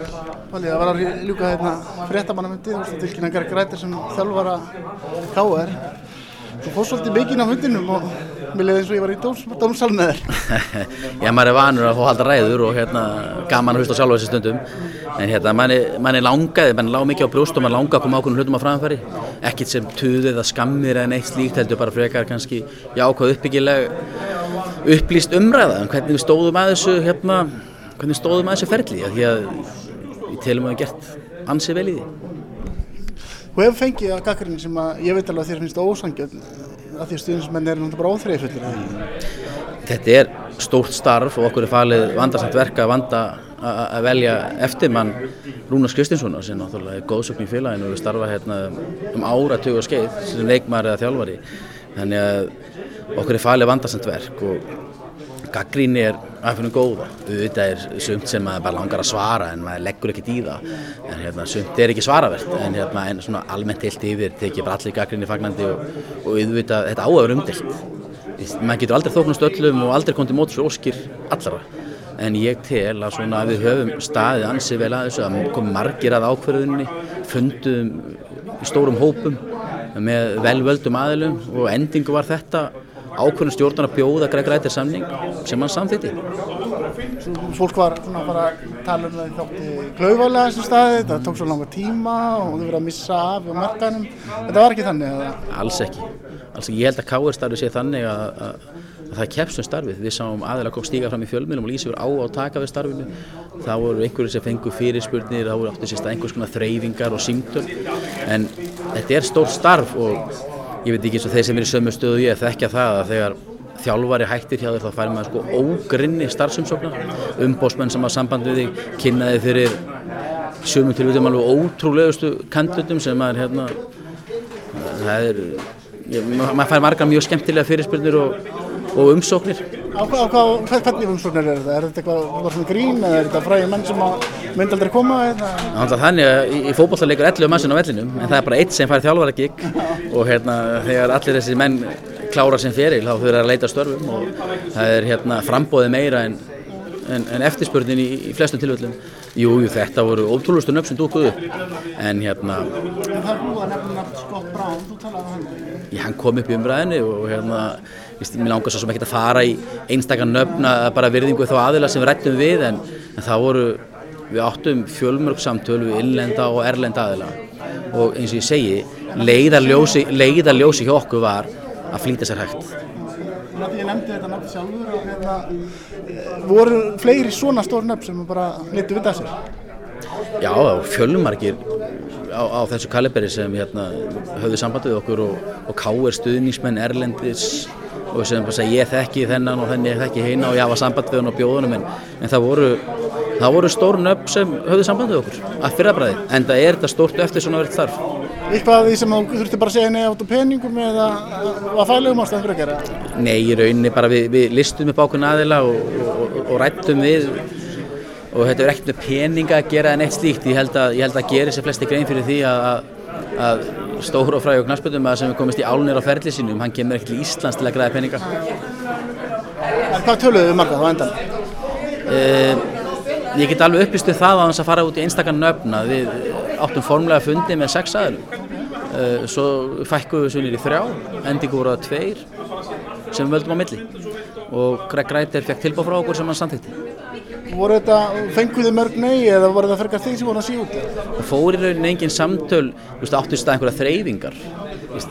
Palli, það var að ljúka hérna fréttamannamundi, þú veist að tilkynna Greg Rættir sem þjálfara K.R. Þú fórst svolítið mikinn á fundinum og mér leiði eins og ég var í dóms, dómsal með þér. Já, maður er vanur að fá halda ræður og hérna gaman að hlusta sjálf á þessi stundum. En hérna, manni, langaði, manni lág mikið á brjóst og manni langaði að koma ákveðnum hlutum á framfæri. Ekkit sem tuðið eða skammir eða neitt slíkt heldur bara frekar kannski jákvæð uppbyggileg upplýst umræða. En hvernig við stóðum að þessu, hérna, hvernig stóðum að þessu ferli. Við telum að við gert ansið vel í því. Þú hefur fengið að gaggrinni sem að ég veit alveg að þér finnst ósangjöld að því að stuðnismenn er náttúrulega bara óþreyfullir. Þetta er stórt starf og okkur er falið vandarsamt verka að vanda að velja eftir mann Rúnars Kristinssonar sem náttúrulega er góðsökn í félaginu og starfa hérna um áratögu og skeið sem leikmar eða þjálfari. Þannig að okkur er falið vandarsamt verk og gaggríni er aðfinnum góða. Auðvitað er sumt sem maður bara langar að svara en maður leggur ekkert í það. En hérna, sumt er ekki svaravert en, hérna, en svona almennt heilt yfir tekið bara allir gaggríni fagnandi og, og auðvitað þetta á að vera umdilt. Maður getur aldrei þóknast öllum og aldrei komið mótis og óskir allra. En ég tel að, svona, að við höfum staðið ansið vel að þessu að komið margir að ákverðunni, fundum í stórum hópum með velvöldum aðilum og endingu var þetta ákveðin stjórnar að bjóða Greg Rættir samning sem hann samþýtti. Fólk var svona bara að tala um það í þátti klauvalega þessum staði, þetta tók svo langa tíma og þau verið að missa af á markanum. Þetta var ekki þannig? Eða? Alls ekki. Alls ekki. Ég held að K.R. starfið sé þannig að, að, að það er keppsum starfið. Við sáum aðeins kom stíga fram í fjölmjölum og lýsið voru á að taka við starfinu. Það voru einhverju sem fengu fyrirspurnir, það voru áttu sérst einhvers konar þreyfingar og símtöl. En þetta er stórt starf og ég veit ekki eins og þeir sem er í sömu stöðu ég þekkja það að þegar þjálfari hættir hjá þér þá fær maður sko ógrinni starfsumsóknar umbósmenn sem hafa samband við þig kynnaði fyrir sömum tilvítum alveg ótrúlegustu kandutum sem maður hérna það er ég, maður fær margar mjög skemmtilega fyrirspurnir og, og umsóknir Á hvað, á hvað, hvernig umsóknir er þetta? Er þetta eitthvað grín eða er þetta fræði menn sem myndi aldrei koma? Þannig að í, í fókbólla leikur 11 mannsinn á vellinum en það er bara eitt sem fær þjálfara gig og hérna þegar allir þessi menn klára sem feril þá þurfa að leita störfum og það er hérna frambóðið meira en, en, en eftirspurnin í, í flestum tilvöldum. Jú, jú, þetta voru ótrúlustu nöfn sem dúkuðu en hérna það er búið að nefna Scott Brown, þú talaði um hann Já, hann kom upp í umræðinu og hérna mér langar svo sem ekki að fara í einstakar nöfn að bara virðingu þá aðila sem við rættum við en, en það voru við áttum fjölmörg samtöl við innlenda og erlenda aðila. Og eins og ég segi leiðarljósi, leiðarljósi hjá okkur var að flýta sér hægt. Ég nefndi þetta nafn sjálfur og hérna voru fleiri svona stór nöfn sem bara litur við þessir? Já, fjölmargir á, á þessu kaliberi sem hérna, höfðu sambandið okkur og, og káir stuðningsmenn Erlendis og sem bara segja ég þekki þennan og þenni ég þekki heina og ég hafa samband við hann á bjóðunum en, en það voru, það voru stór nöfn sem höfðu sambandið okkur að fyrrabræði en það er þetta stórt eftir svona verið þarf Eitthvað því sem þú þurfti bara að segja átt á peningum eða að fælegum ástæðan fyrir að gera? Nei, í rauninni bara við, við listum upp ákveðin aðila og, og, og rættum við og þetta er ekkert með peninga að gera en eitt slíkt. Ég held að, ég held að gera sér flesti grein fyrir því að, að stóru og fræg og knarspöldum að sem er komist í álunir á ferli sínum, hann kemur ekkert til Íslands til að græða peninga. En hvað töluðu þið marga þá endan? Uh, ég get alveg upplýstuð það á þess að fara út í einstakar nöfna. Við áttum formulega fundi með sex aðlum. Uh, svo fækkuðu við svonir í þrjá, endingu voru það tveir sem við völdum á milli og Greg Reiter fekk tilbúið frá okkur sem hann samþýtti. Voru þetta, fenguðu mörg nei eða voru það fergar því sem voru að síða út? Það fór í rauninni engin samtöl, þú veist, áttu stað einhverja þreyfingar.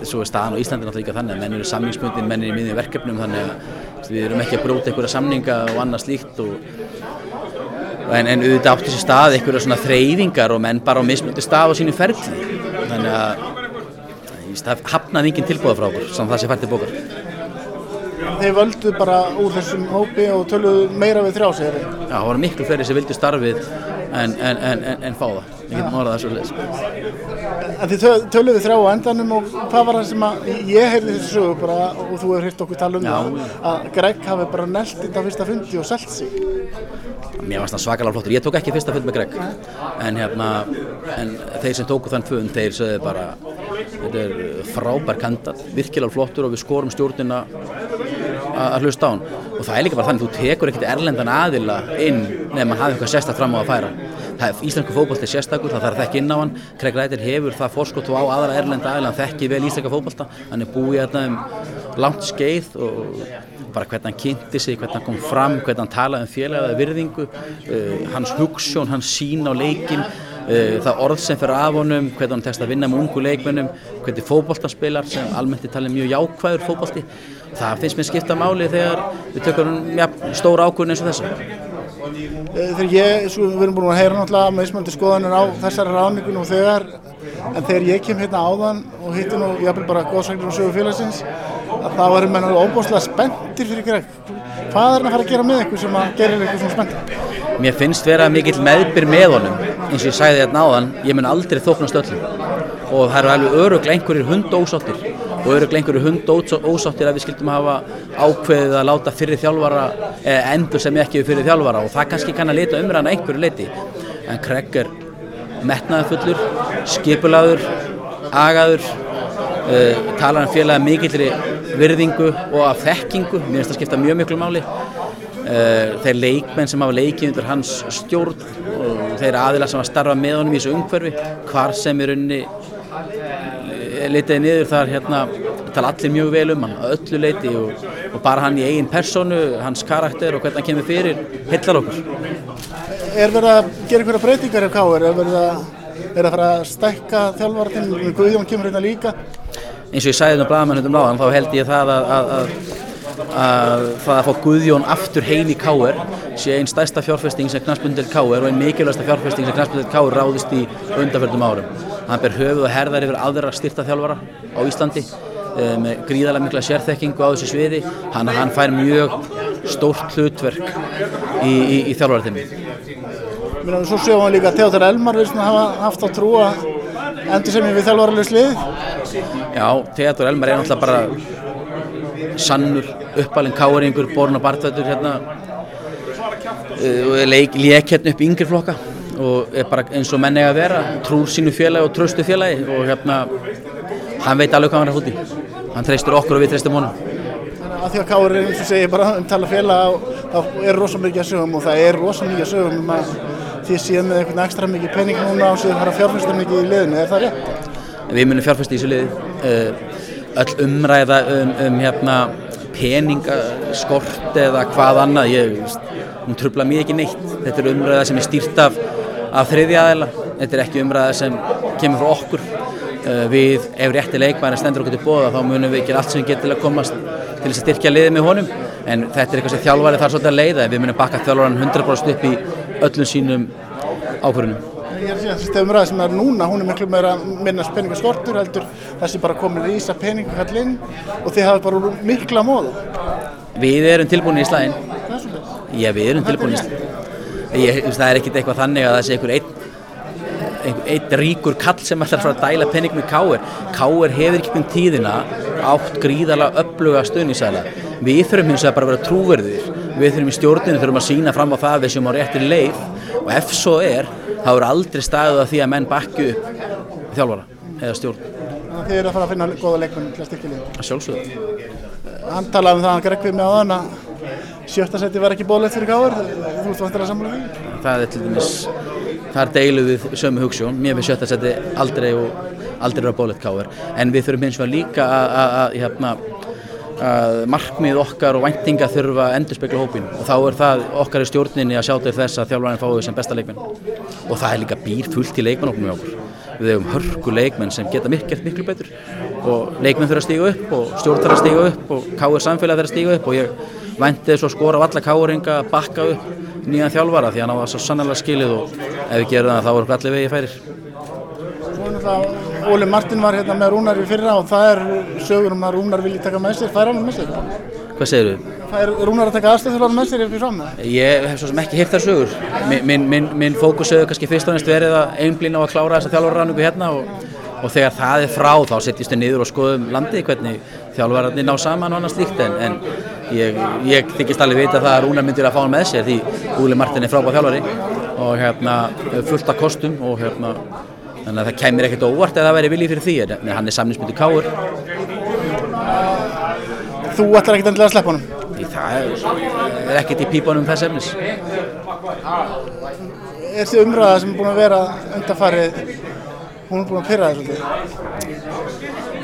Svo er staðan á Íslandi náttúrulega líka þannig að menn eru samningsbundin, menn eru í miðjum verkefnum þannig að við erum ekki að bróta einhverja samninga og annað slíkt og en, en auðvitað áttu sér stað einhverja svona þreyfingar og menn bara á mismundi stað á sínu ferli. Þannig að það hafnaði engin tilbúða frá okkur, samt það sé fært til bókar. Þeir völdu bara úr þessum hópi og töluðu meira við þrjá segir þið? Já, það voru miklu fleiri sem vildi starfið en, en, en, en fá það. Ég getum orðað það svo leiðis. Þið töluðu við þrjá á endanum og hvað var það sem að, ég heyrði þessu sögu bara og þú hefur hýrt okkur tala um Já. það, að Greg hafi bara nelt þetta fyrsta fundi og selt sig. Mér varst það svakalega flottur. Ég tók ekki fyrsta fund með Greg. En, hérna, en þeir sem tóku þann fund, þeir sögðu bara þetta er frábær kandat, virkilega flottur og við skorum stjórnina að hlusta á hann. Og það er líka bara þannig, þú tekur ekkert erlendan aðila inn nefn að hafa eitthvað sérstætt fram á að færa. það, íslensku fótbolti er sérstakur, það þarf ekki inn á hann Craig Rættir hefur það fórskot á aðra erlenda aðeins, hann þekki vel íslenska fótbolta hann er búið hérna um langt skeið og bara hvernig hann kynnti sig, hvernig hann kom fram, hvernig hann talaði um félagaði virðingu, uh, hans hugssjón, hans sín á leikin, uh, það orð sem fyrir af honum, hvernig hann tekst að vinna með ungu leikmennum, hvernig fókbóltaspilar sem almennt er talið mjög jákvæður fókbólti. Það finnst mér skipta máli þegar við tökum ja, stóra ákvörðin eins og þessa. Þegar ég, svo, við erum búin að heyra náttúrulega meðsmöldi skoðanir á þessari ráningun og þegar, en þegar ég kem hérna áðan og hitti nú, ég hafði bara góðsagnir á sögu félagsins, að það varum menn alveg óbúslega spenntir fyrir Greg. Hvað er hann að fara að gera með eitthvað sem að gerir eitthvað svona spenntir? Mér finnst vera mikill meðbyr með honum, eins og ég sagði þetta náðan, ég mun aldrei þóknast öllum og það eru alveg öruglega einhverjir hundósáttir og öruglega einhverjir hundósáttir að við skildum hafa ákveðið að láta fyrir þjálfara eða endur sem ekki fyrir þjálfara og það kannski kann að leta umræðan einhverju leiti en Craig er metnaðafullur, skipulaður, agaður, uh, talar hann félagið mikillri virðingu og af þekkingu, mér finnst það skipta mjög miklu máli. Uh, þeir leikmenn sem hafa leikið undir hans stjórn og þeir aðilar sem hafa starfað með honum í þessu umhverfi, hvar sem er unni leitiði niður þar hérna tala allir mjög vel um hann á öllu leiti og, og bara hann í eigin personu, hans karakter og hvernig hann kemur fyrir hillar okkur. Er verið að gera einhverja breytingar ef káir? Er verið að, að fara að stækka þjálfvartinn? Guðjón kemur hérna líka? Eins og ég sæði um bladamennundum náðan þá held ég það að, að, að að það að fá Guðjón aftur heim í Káer sé einn stærsta fjárfesting sem knastbundil Káer og einn mikilvægsta fjárfesting sem knastbundil Káer ráðist í undanfjöldum árum. Hann ber höfuð og herðar yfir aðra styrta þjálfara á Íslandi með gríðarlega mikla sérþekkingu á þessu sviði. Hann, hann fær mjög stórt hlutverk í, í, í þjálfaratimmi. Mér svo séum við líka að Theodor Elmar við hafa haft að endur sem við þjálfarlega slið. Já, Theodor Elmar er náttúrulega bara sannur uppalinn káeringur, borun og bartvættur hérna. Og leik, leik hérna upp í yngri flokka og er bara eins og menni að vera trúr sínu félagi og tröstu félagi og hérna hann veit alveg hvað hann er húti hann treystur okkur og við treystum honum. Að því að Káur er eins og segir bara um tala félag þá er rosalega mikið að sögum og það er rosalega mikið að sögum um að því séum með einhvern ekstra mikið pening núna og séum fara fjárfæstar mikið í liðinu, er það rétt? Við munum fjárfæst í þessu liði öll umræða um, um hérna, peningaskort eða hvað annað, ég, hún trubla mér ekki neitt. Þetta er umræða sem er stýrt af, af þriðja aðeila, þetta er ekki umræða sem kemur frá okkur. Við, ef rétti leikmæri stendur okkur til bóða, þá munum við gera allt sem við getum til að komast til þess að styrkja liðið með honum. En þetta er eitthvað sem þjálfari þarf svolítið að leiða, við munum bakka þjálfaran 100% upp í öllum sínum ákvörunum. Ég er að segja að þessi umræða sem er núna, hún er miklu meira minna peningaskortur heldur þessi bara komin rísa peningakall inn og þið hafa bara mikla móða. Við erum tilbúin í slæðin. Já, við erum tilbúin í slæðin. Ég, það er ekkert eitthvað þannig að það sé einhver einn ein, ein ríkur kall sem ætlar að fara að dæla peningum í Káur. Káur hefur ekki um tíðina átt gríðarlega öfluga stöðnisæla. Við þurfum hins vegar bara að vera trúverðir. Við þurfum í stjórninu þurfum að sína fram á það við sem á réttir leið og ef svo er þá eru aldrei staðið að því að menn bakju upp þjálfara eða stjórn. Þið eru að fara að finna góða leikmenn til að styrkja liðið? Að sjálfsögðu. Hann talaði um það að við með þann að sjötta seti var ekki bóðlegt fyrir gáður. Þú ert vantilega samlega því? Það er til dæmis, það er deilu við sömu hugssjón. Mér finnst sjötta seti aldrei og aldrei að markmið okkar og væntinga þurfa að endurspegla hópin og þá er það okkar í stjórninni að sjá til þess að þjálfarinn fái sem besta leikmenn. Og það er líka býr fullt í leikmennoknum í okkur. Við hefum hörku leikmenn sem geta miklu, miklu betur. Og leikmenn þurfa að stíga upp og stjórn þurfa að stíga upp og káir samfélag þurfa að stíga upp. Og ég vænti þess að skora á alla káringa að bakka upp nýjan þjálfara því að það svo sannlega skilið og ef við gerum það þá er allir vegið færir Óli Martin var hérna með Rúnar í fyrra og það er sögur um að Rúnar vilji taka með sér, fær hann með sér? Hvað segir þú? Fær Rúnar að taka aðstöður með sér fyrir fram? Ég hef svo sem ekki hirt þar sögur. Min, min, min, minn fókus hefur kannski fyrst og næst verið að einblýna á að klára þessa þjálfarranningu hérna og, og þegar það er frá þá setjumst við niður og skoðum landið hvernig þjálfararnir ná saman og annað slíkt en, en ég, ég þykist alveg vita að Rúnar myndir að fá hann með sér því Óli Martin er frábæð þjálfari og hérna fullt af kostum og hérna þannig að það kemur ekkert óvart að það væri viljið fyrir því en hann er samninsmyndu káur. Þú ætlar ekkert endilega að sleppa honum? Það er, er ekkert í pípunum þess efnis. Þessi umræða sem er búin að vera undarfarið, hún er búin að pyrra þessu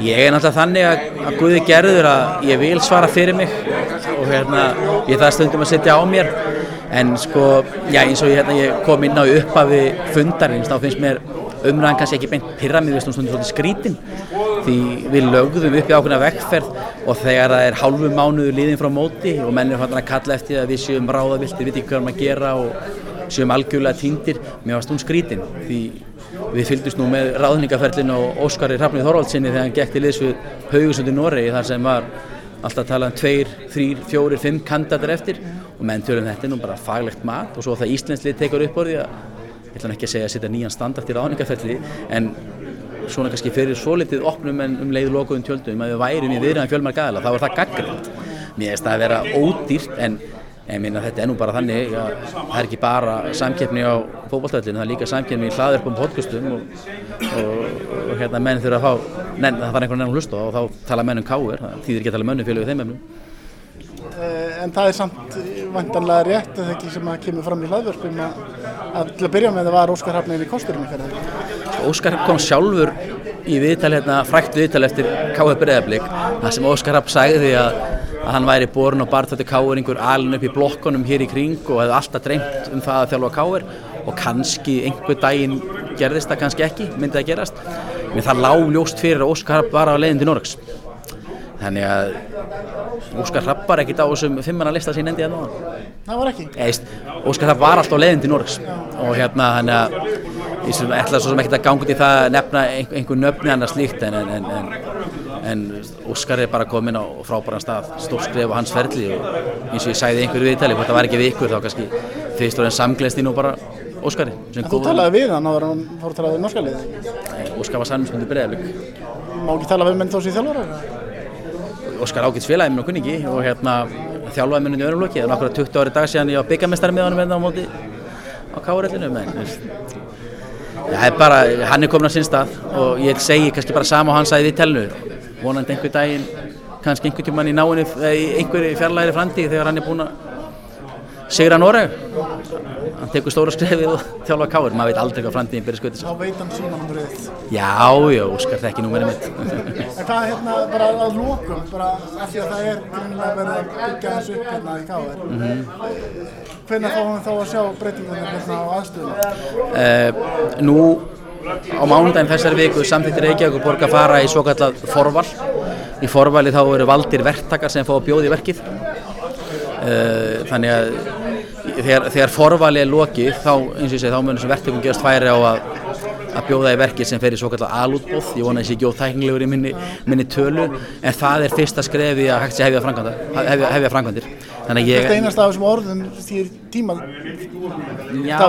Ég er náttúrulega þannig að, að Guði gerður að ég vil svara fyrir mig og hérna, ég það stundum að setja á mér. En sko, já eins og ég, hérna, ég kom inn á upphafi fundarins þá finnst mér umræðan kannski ekki beint pyramíð við stundum svolítið skrítin því við lögðum upp í ákveðna vekkferð og þegar það er hálfu mánuðu liðin frá móti og menn er fann að kalla eftir að við séum ráðaviltir, við veitum hvað við erum að gera og séum algjörlega týndir mér varst hún skrítin því við fylgdust nú með ráðningaferlin og Óskari Hrafnið Þorvaldsinni þegar hann gekk til við Haugusundi Noregi þar sem var alltaf talað um tveir, þrýr, fjórir, fimm kandidatar eftir og menn tölum þetta er nú bara faglegt mat og svo það Íslandslið tekur upp orðið að ég ætla ekki að segja að setja nýjan standart í ráðningaferli en svona kannski fyrir svo litið opnum en um leiðu lokuðum tjöldum að við værum í viðræðan fjölmar gæðala þá er það gaggrind mér finnst það að vera ódýrt en En minna, þetta er nú bara þannig að það er ekki bara samkeppni á fókbaltællinu, það er líka samkeppni í hlaðverkum podcastum og, og, og hérna menn þurfa að fá, nenn, það þarf einhvern veginn að hlusta og þá tala menn um káir, það þýðir ekki að tala mönnu fjölu við þeim efnum. En það er samt vantanlega rétt að það ekki sem að kemur fram í hlaðverkum að, að til að byrja með það var Óskar Hafnir í kosturinn ferðar. Óskar kom sjálfur í viðtal hérna, frækt viðtal eftir Káður Breðablík, það sem Óskar Hafn sagði að að hann væri borin og barþötti káeringur alin upp í blokkonum hér í kring og hefði alltaf dreymt um það að þjálfa káer og kannski einhver daginn gerðist það kannski ekki, myndi það gerast. En það lág ljóst fyrir að Óskar var á leiðin til Norraks þannig að Óskar Rapp var ekkit á þessum fimmanna lista sín endi að náða Það var ekki? Eist, Óskar Rapp var alltaf á leiðin til Norraks og hérna þannig að ég ætla svo sem ekki að ganga út í það að nefna einhver nöfni annars líkt en, en, en en Óskar er bara komin á frábæran stað stórskref á hans ferli og eins og ég sæði einhverju viðtali, hvort það var ekki við ykkur þá kannski og enn samgleðst í nú bara Óskari En þú talaði við hann áður hann fór að tala við norska liði? Óskar var sannumspundi bregðarleik Má ekki tala við menn þó sem þjálfur? Óskar ágætt félagið minn og kunningi og hérna þjálfaði minn undir öðrum lóki það var nákvæmlega 20 ári dag síðan ég var byggamestari með honum hérna á móti á káurellinu Það er bara, hann er komin á sinn stað og ég segi kannski bara sama og hann sagði við telnu vonandi einhver daginn kannski einhver tíman í náinu í einhverju fjarlæri framtíð þegar hann er búin að sigra Noreg hann tekur stóra skrefið og þjálfa káður maður veit aldrei hvað framtíðin byrja skuttið þá veit hann sína hann breyðið já, já, skar það ekki númerið mitt. En hvað hérna bara að lókum bara af því að það er grunnlega verið að byggja þessu upp hérna í káður mm -hmm. hvernig fáum við þá að sjá breytingunir hérna á aðstöðuna uh, nú á mánudaginn þessari viku samþýttir Reykjavík borg að fara í svo kallat forval. Í forvali þá eru valdir verktakar sem fá að bjóði verkið uh, þannig að þegar, þegar forvali er lokið þá, eins og ég segi, þá munum sem verktökum gerast færi á að að bjóða í verkið sem fer í svo kallar alútbóð ég vona að þessi ekki óþæknilegur í minni, minni tölu en það er fyrsta skrefi að hægt sé hefja, framkvæmdir. Þetta er einast af þessum orðum því tíma. Já,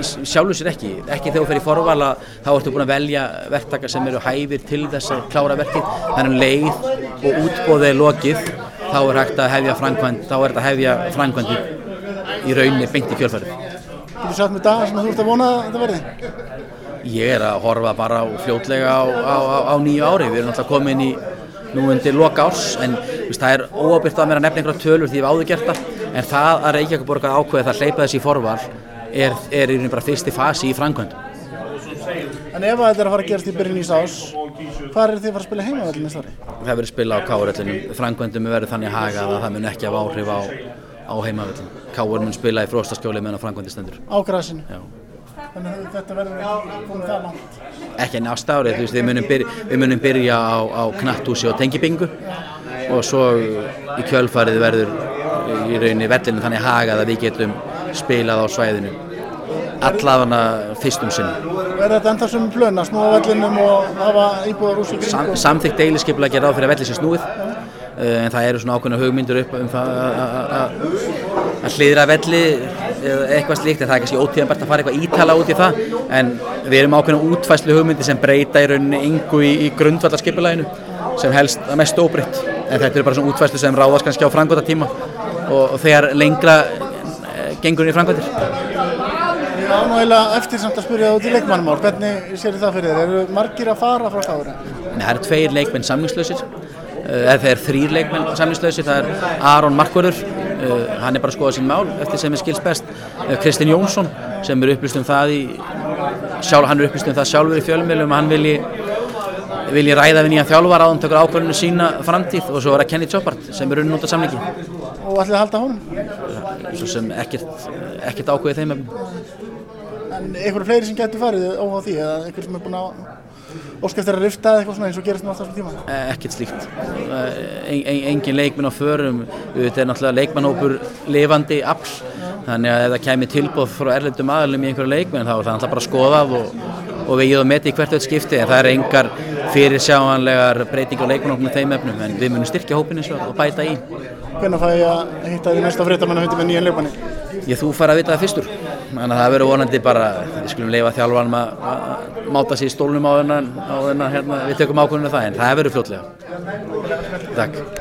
sjálfur sér ekki. Ekki þegar þú fer í forvala þá ertu búin að velja verktakar sem eru hæfir til þess að klára verkið. Þannig um leið og útbóðið er lokið þá er hægt að hefja framkvæmd þá er þetta að hefja framkvæmdi í rauninni beint í kjörfæri Þú satt með dag sem þú ert að vona að þetta verði? Ég er að horfa bara fljótlega á, á, á, á nýju ári. Við erum alltaf komin í nú undir loka árs en veist, það er óabyrt að mér að nefna einhverja tölur því hef áður gert það. En það að Reykjavík borgar ákveði það hleypa þessi í forval er, er í raun bara fyrsti fasi í framkvæmd En ef þetta er að fara að gerast í byrjun í sás hvað er þið að fara að spila heimavellin næsta ári? Það verður spila á káurellinu framkvæmdum verður þannig hagað að það mun ekki hafa áhrif á, á heimavellin Káur mun spila í fróstaskjóli meðan framkvæmdi stendur. Á græsinu? Þannig að þetta verður ekki komið það langt? Ekki enn ástárið, þú veist, við munum byrja, við munum byrja á, á knattúsi og tengibingu og svo í kjölfarið verður í rauninni vellinu þannig hagað að við getum spilað á svæðinu allavega fyrstum sinni. Er þetta enda sem plön að snúa vellinum og hafa íbúðar úr? Sam, samþygt deiliskeipla að gera á fyrir að velli sér snúið en það eru svona ákveðna hugmyndur upp um það að hlýðra velli eða eitthvað slíkt en það er kannski ótíðanbært að fara eitthvað ítala út í það en við erum ákveðna útfæslu hugmyndi sem breyta í rauninni yngu í, í grundvallarskipulæginu sem helst að mest óbreytt en þetta eru bara svona útfæslu sem ráðast kannski á frangvata tíma og, þegar lengra gengur í frangvatir Já, nú eiginlega eftir samt að spyrja út í leikmannmál, hvernig sér það fyrir þér? Eru margir að fara frá stáður? Það eru tveir leikmenn samlingslausir eða þeir þrýr leikmenn samlingslausir, það er Aron Markvörður uh, hann er bara að skoða sín mál eftir sem er skils best. Uh, Kristinn Jónsson sem er upplýst um það í sjálf, hann er upplýst um það sjálfur í fjölmiðlum að hann vilji vilji ræða við nýjan þjálfar áðan tökur ákvörðinu sína framtíð. Og svo er það Kenny Choppart sem er unn út af samlingi og ætlið að halda honum? Svo sem ekkert, ekkert ákveði þeim en einhverju fleiri sem getur farið óhá því eða einhver sem er búin að óska eftir að rifta eða eitthvað svona eins og alltaf svona tíma? Eh, ekkert slíkt. En, en, engin leikminn á förum. Þetta er náttúrulega leikmannhópur lifandi afl. Þannig að ef það kemur tilbúð frá erlendum aðlum í einhverju leikminn þá er það náttúrulega bara skoðað og, og við og meti í hvert öll skipti. En það er engar fyrirsjáanlegar breyting á leikmannhópinu þeim efnum. En við munum styrkja hópinu svo og bæta í. Hvernig fæ ég að hitta því næsta fréttamannafundi með nýjan leikmanni ég þú fara að vita það fyrstur þannig að það verður vonandi bara við skulum leifa þjálfanum að máta sér í stólnum á þennan, hérna, við tökum ákvörðinu það en það verður fljótlega. Takk